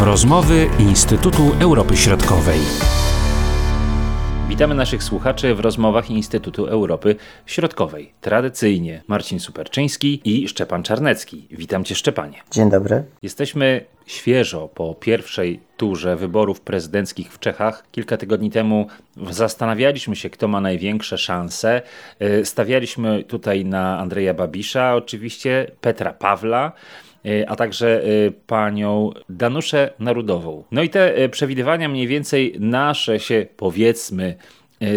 Rozmowy Instytutu Europy Środkowej. Witamy naszych słuchaczy w rozmowach Instytutu Europy Środkowej. Tradycyjnie Marcin Superczyński i Szczepan Czarnecki. Witam Cię, Szczepanie. Dzień dobry. Jesteśmy świeżo po pierwszej turze wyborów prezydenckich w Czechach. Kilka tygodni temu zastanawialiśmy się, kto ma największe szanse. E, stawialiśmy tutaj na Andrzeja Babisza, oczywiście Petra Pawla. E, a także e, panią Danuszę Narudową. No i te e, przewidywania mniej więcej nasze się powiedzmy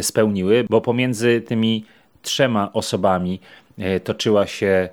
spełniły, bo pomiędzy tymi trzema osobami toczyła się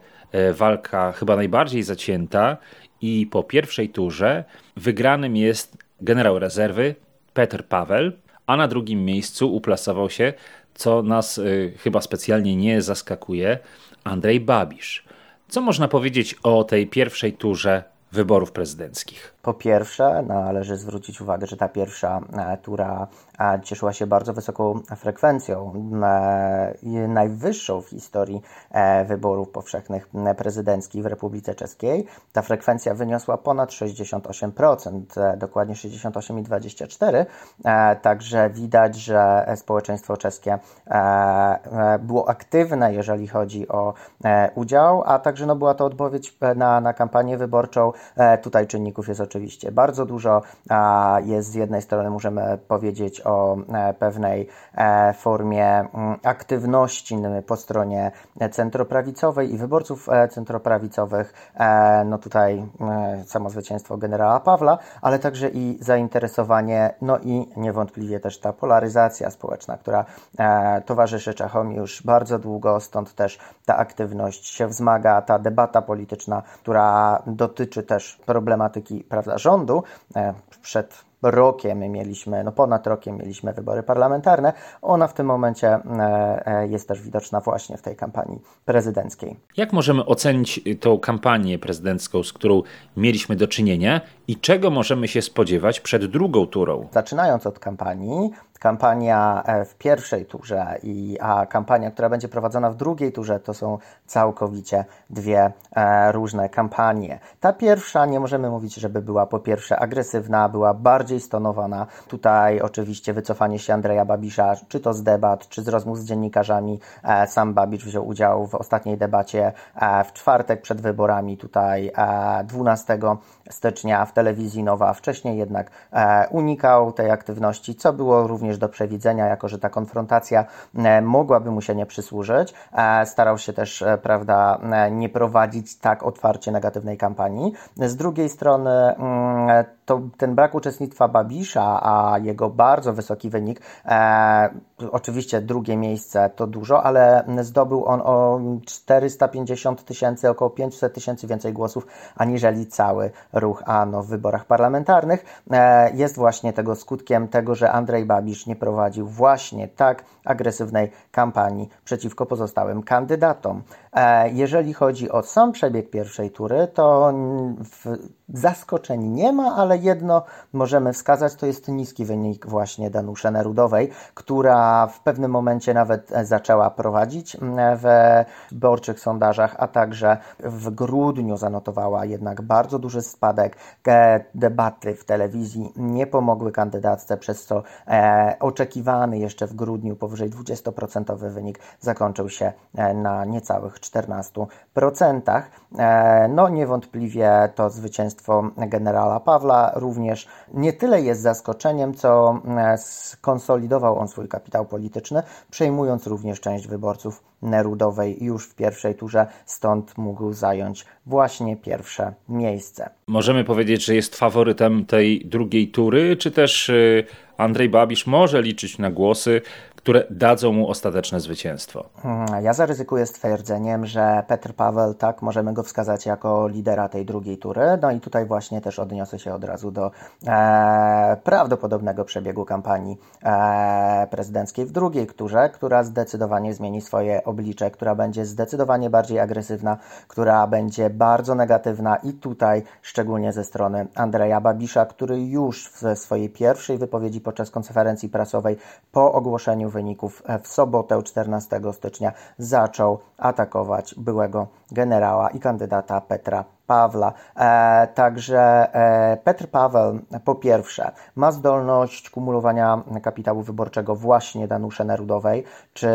walka chyba najbardziej zacięta i po pierwszej turze wygranym jest generał rezerwy Petr Paweł, a na drugim miejscu uplasował się, co nas chyba specjalnie nie zaskakuje, Andrzej Babisz. Co można powiedzieć o tej pierwszej turze wyborów prezydenckich? Po pierwsze, należy zwrócić uwagę, że ta pierwsza e, tura e, cieszyła się bardzo wysoką frekwencją, e, najwyższą w historii wyborów powszechnych prezydenckich w Republice Czeskiej. Ta frekwencja wyniosła ponad 68%, dokładnie 68,24%, także widać, że społeczeństwo czeskie było aktywne, jeżeli chodzi o udział, a także no, była to odpowiedź na, na kampanię wyborczą. Tutaj czynników jest oczywiście bardzo dużo. Jest z jednej strony, możemy powiedzieć o e, pewnej e, formie mm, aktywności po stronie centroprawicowej i wyborców e, centroprawicowych. No tutaj samo zwycięstwo generała Pawła, ale także i zainteresowanie, no i niewątpliwie też ta polaryzacja społeczna, która towarzyszy Czechom już bardzo długo, stąd też ta aktywność się wzmaga, ta debata polityczna, która dotyczy też problematyki prawda, rządu e, przed rokiem mieliśmy, no ponad rokiem mieliśmy wybory parlamentarne. Ona w tym momencie e, e, jest też widoczna właśnie w tej kampanii prezydenckiej. Jak możemy ocenić tą kampanię prezydencką, z którą mieliśmy do czynienia i czego możemy się spodziewać przed drugą turą? Zaczynając od kampanii, kampania e, w pierwszej turze i a kampania, która będzie prowadzona w drugiej turze, to są całkowicie dwie e, różne kampanie. Ta pierwsza nie możemy mówić, żeby była po pierwsze agresywna, była bardziej stonowana. Tutaj oczywiście wycofanie się Andrzeja Babisza, czy to z debat, czy z rozmów z dziennikarzami. E, sam Babisz wziął udział w ostatniej debacie w czwartek przed wyborami, tutaj 12 stycznia w telewizji Nowa. Wcześniej jednak unikał tej aktywności, co było również również do przewidzenia, jako że ta konfrontacja e, mogłaby mu się nie przysłużyć. E, starał się też, e, prawda, nie prowadzić tak otwarcie negatywnej kampanii. Z drugiej strony, mm, to ten brak uczestnictwa Babisza, a jego bardzo wysoki wynik, e, oczywiście drugie miejsce to dużo, ale zdobył on o 450 tysięcy, około 500 tysięcy więcej głosów, aniżeli cały ruch ANO w wyborach parlamentarnych. E, jest właśnie tego skutkiem tego, że Andrzej Babisz nie prowadził właśnie tak agresywnej kampanii przeciwko pozostałym kandydatom. E, jeżeli chodzi o sam przebieg pierwszej tury, to zaskoczeń nie ma, ale jedno możemy wskazać, to jest niski wynik właśnie Danuszy Nerudowej, która w pewnym momencie nawet zaczęła prowadzić w wyborczych sondażach, a także w grudniu zanotowała jednak bardzo duży spadek. Debaty w telewizji nie pomogły kandydatce, przez co e, oczekiwany jeszcze w grudniu powyżej 20% wynik zakończył się e, na niecałych 14%. E, no niewątpliwie to zwycięstwo generała Pawła również nie tyle jest zaskoczeniem, co e, skonsolidował on swój kapitał polityczny, przejmując również część wyborców Nerudowej już w pierwszej turze, stąd mógł zająć właśnie pierwsze miejsce. Możemy powiedzieć, że jest faworytem tej drugiej tury, czy też y, Andrzej Babisz może liczyć na głosy które dadzą mu ostateczne zwycięstwo. Hmm, ja zaryzykuję stwierdzeniem, że Petr Paweł, tak, możemy go wskazać jako lidera tej drugiej tury. No i tutaj właśnie też odniosę się od razu do e, prawdopodobnego przebiegu kampanii e, prezydenckiej w drugiej turze, która zdecydowanie zmieni swoje oblicze, która będzie zdecydowanie bardziej agresywna, która będzie bardzo negatywna i tutaj szczególnie ze strony Andrzeja Babisza, który już w swojej pierwszej wypowiedzi podczas konferencji prasowej po ogłoszeniu wyników w sobotę 14 stycznia zaczął atakować byłego generała i kandydata Petra Pawła. E, także e, Petr Paweł po pierwsze ma zdolność kumulowania kapitału wyborczego właśnie Danusze Nerudowej czy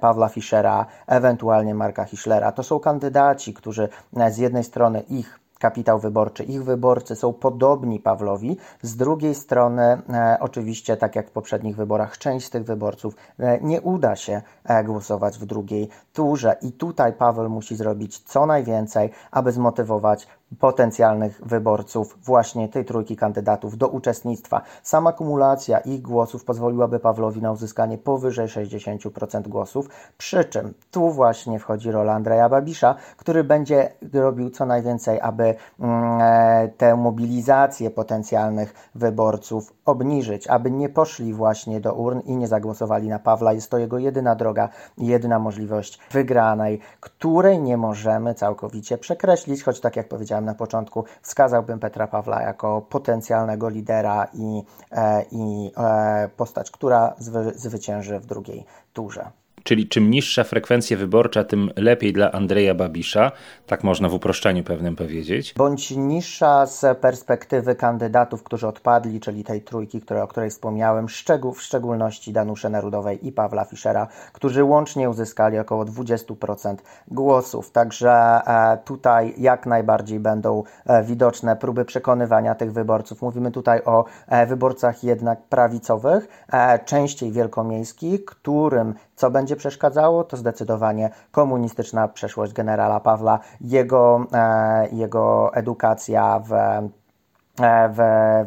Pawła Fischera, ewentualnie Marka Hischlera. To są kandydaci, którzy z jednej strony ich kapitał wyborczy. Ich wyborcy są podobni Pawlowi. Z drugiej strony, e, oczywiście, tak jak w poprzednich wyborach, część z tych wyborców e, nie uda się e, głosować w drugiej turze. I tutaj Paweł musi zrobić co najwięcej, aby zmotywować potencjalnych wyborców właśnie tej trójki kandydatów do uczestnictwa. Sama kumulacja ich głosów pozwoliłaby Pawlowi na uzyskanie powyżej 60% głosów, przy czym tu właśnie wchodzi rola Andrzeja Babisza, który będzie robił co najwięcej, aby mm, e, tę mobilizację potencjalnych wyborców obniżyć, aby nie poszli właśnie do urn i nie zagłosowali na Pawła. Jest to jego jedyna droga, jedyna możliwość wygranej, której nie możemy całkowicie przekreślić, choć tak jak powiedziałem, na początku, wskazałbym Petra Pawła jako potencjalnego lidera i, e, i e, postać, która zwy, zwycięży w drugiej turze. Czyli czym niższa frekwencja wyborcza, tym lepiej dla Andrzeja Babisza, tak można w uproszczeniu pewnym powiedzieć. Bądź niższa z perspektywy kandydatów, którzy odpadli, czyli tej trójki, które, o której wspomniałem, szczegół, w szczególności Danusze Nerudowej i Pawła Fischera, którzy łącznie uzyskali około 20% głosów. Także e, tutaj jak najbardziej będą e, widoczne próby przekonywania tych wyborców. Mówimy tutaj o e, wyborcach jednak prawicowych, częściej wielkomiejskich, którym co będzie przeszkadzało, to zdecydowanie komunistyczna przeszłość generała Pawła, jego, e, jego edukacja w w,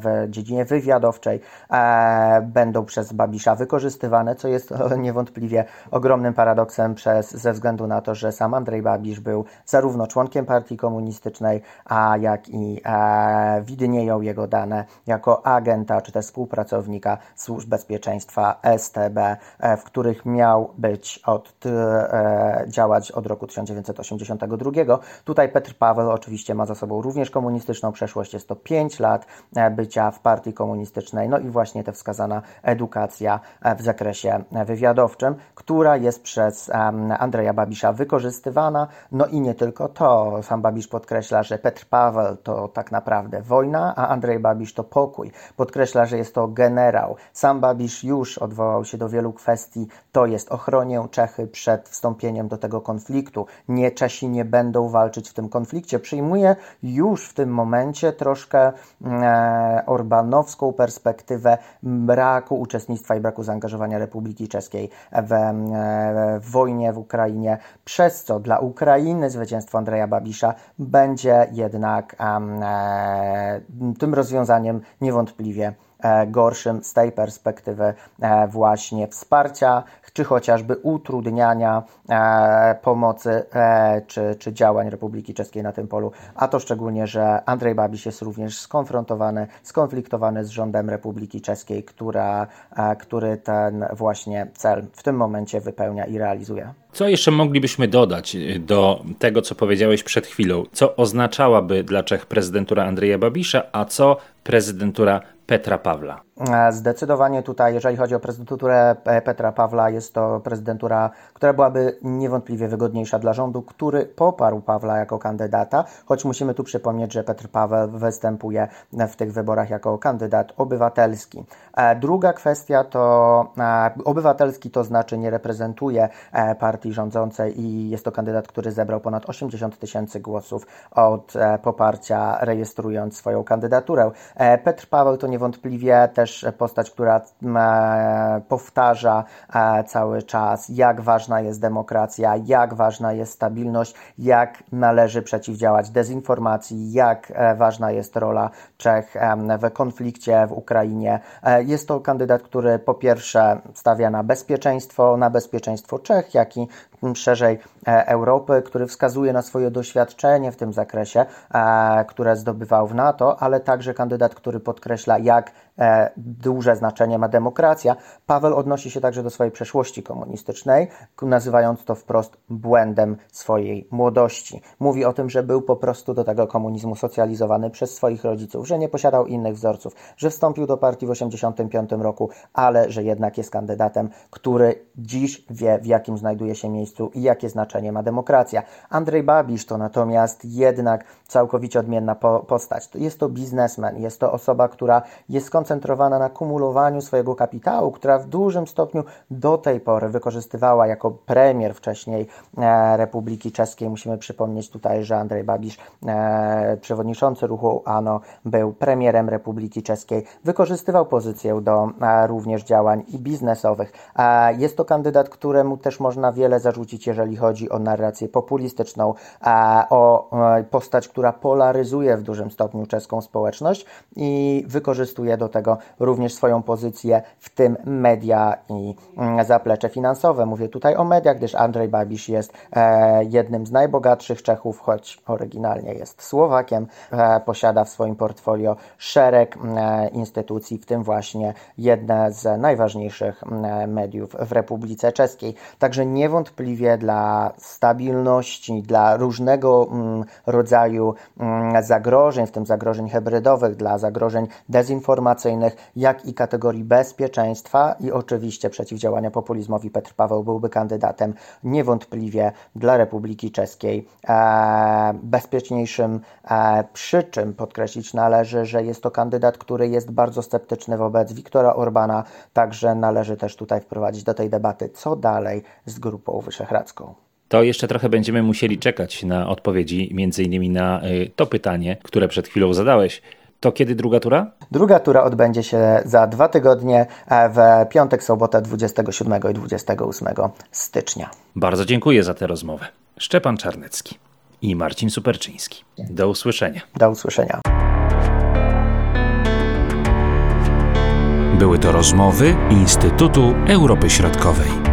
w dziedzinie wywiadowczej e, będą przez Babisza wykorzystywane, co jest niewątpliwie ogromnym paradoksem przez, ze względu na to, że sam Andrzej Babisz był zarówno członkiem partii komunistycznej, a jak i e, widnieją jego dane jako agenta czy też współpracownika służb bezpieczeństwa STB, e, w których miał być od, e, działać od roku 1982. Tutaj Petr Paweł oczywiście ma za sobą również komunistyczną przeszłość, jest to 5 lat e, bycia w partii komunistycznej, no i właśnie ta wskazana edukacja e, w zakresie wywiadowczym, która jest przez Andrzeja Babisza wykorzystywana, no i nie tylko to. Sam Babisz podkreśla, że Petr Paweł to tak naprawdę wojna, a Andrzej Babisz to pokój. Podkreśla, że jest to generał. Sam Babisz już odwołał się do wielu kwestii, to jest ochronię Czechy przed wstąpieniem do tego konfliktu. Nie, Czesi nie będą walczyć w tym konflikcie. Przyjmuje już w tym momencie troszkę E, orbanowską perspektywę braku uczestnictwa i braku zaangażowania Republiki Czeskiej w, e, w wojnie w Ukrainie, przez co dla Ukrainy zwycięstwo Andrzeja Babisza będzie jednak e, tym rozwiązaniem niewątpliwie gorszym z tej perspektywy właśnie wsparcia czy chociażby utrudniania e, pomocy e, czy, czy działań Republiki Czeskiej na tym polu, a to szczególnie, że Andrzej Babisz jest również skonfrontowany, skonfliktowany z rządem Republiki Czeskiej, która, e, który ten właśnie cel w tym momencie wypełnia i realizuje. Co jeszcze moglibyśmy dodać do tego, co powiedziałeś przed chwilą? Co oznaczałaby dla Czech prezydentura Andrzeja Babisza, a co prezydentura Petra Pawła? E, zdecydowanie tutaj, jeżeli chodzi o prezydenturę Petra Pawła, jest to prezydentura, która byłaby niewątpliwie wygodniejsza dla rządu, który poparł Pawła jako kandydata, choć musimy tu przypomnieć, że Petr Paweł występuje w tych wyborach jako kandydat obywatelski. E, druga kwestia to e, obywatelski, to znaczy nie reprezentuje partii rządzącej i jest to kandydat, który zebrał ponad 80 tysięcy głosów od poparcia, rejestrując swoją kandydaturę. Petr Paweł to niewątpliwie też też postać, która e, powtarza e, cały czas, jak ważna jest demokracja, jak ważna jest stabilność, jak należy przeciwdziałać dezinformacji, jak e, ważna jest rola Czech w konflikcie w Ukrainie. Jest to kandydat, który po pierwsze stawia na bezpieczeństwo, na bezpieczeństwo Czech, jak i szerzej Europy, który wskazuje na swoje doświadczenie w tym zakresie, które zdobywał w NATO, ale także kandydat, który podkreśla, jak duże znaczenie ma demokracja. Paweł odnosi się także do swojej przeszłości komunistycznej, nazywając to wprost błędem swojej młodości. Mówi o tym, że był po prostu do tego komunizmu socjalizowany przez swoich rodziców, że nie posiadał innych wzorców, że wstąpił do partii w 1985 roku, ale że jednak jest kandydatem, który dziś wie, w jakim znajduje się miejscu i jakie znaczenie ma demokracja. Andrzej Babisz to natomiast jednak całkowicie odmienna po postać. Jest to biznesmen, jest to osoba, która jest skoncentrowana na kumulowaniu swojego kapitału, która w dużym stopniu do tej pory wykorzystywała jako premier wcześniej e, Republiki Czeskiej. Musimy przypomnieć tutaj, że Andrzej Babisz, e, przewodniczący ruchu ANO, był premierem Republiki Czeskiej. Wykorzystywał pozycję do e, również działań i biznesowych. Jest to kandydat, któremu też można wiele zarzucić, jeżeli chodzi o narrację populistyczną, o postać, która polaryzuje w dużym stopniu czeską społeczność i wykorzystuje do tego również swoją pozycję, w tym media i mm, zaplecze finansowe. Mówię tutaj o mediach, gdyż Andrzej Babisz jest e, jednym z najbogatszych Czechów, choć oryginalnie jest Słowakiem. E, posiada w swoim portfolio szereg e, instytucji, w tym właśnie jedne z najważniejszych e, mediów w Republice Czeskiej. Także niewątpliwie dla stabilności, dla różnego mm, rodzaju mm, zagrożeń, w tym zagrożeń hybrydowych, dla zagrożeń dezinformacyjnych, jak i kategorii bezpieczeństwa i oczywiście przeciwdziałania populizmowi Petr Paweł byłby kandydatem niewątpliwie dla Republiki Czeskiej e, bezpieczniejszym, e, przy czym podkreślić należy, że jest to kandydat, który jest bardzo sceptyczny wobec Wiktora Orbana, także należy też tutaj wprowadzić do tej debaty, co dalej z Grupą Wyszehradzką. To jeszcze trochę będziemy musieli czekać na odpowiedzi, między innymi na y, to pytanie, które przed chwilą zadałeś. To kiedy druga tura? Druga tura odbędzie się za dwa tygodnie, e, w piątek, sobotę 27 i 28 stycznia. Bardzo dziękuję za tę rozmowę. Szczepan Czarnecki i Marcin Superczyński. Do usłyszenia. Do usłyszenia. Były to rozmowy Instytutu Europy Środkowej.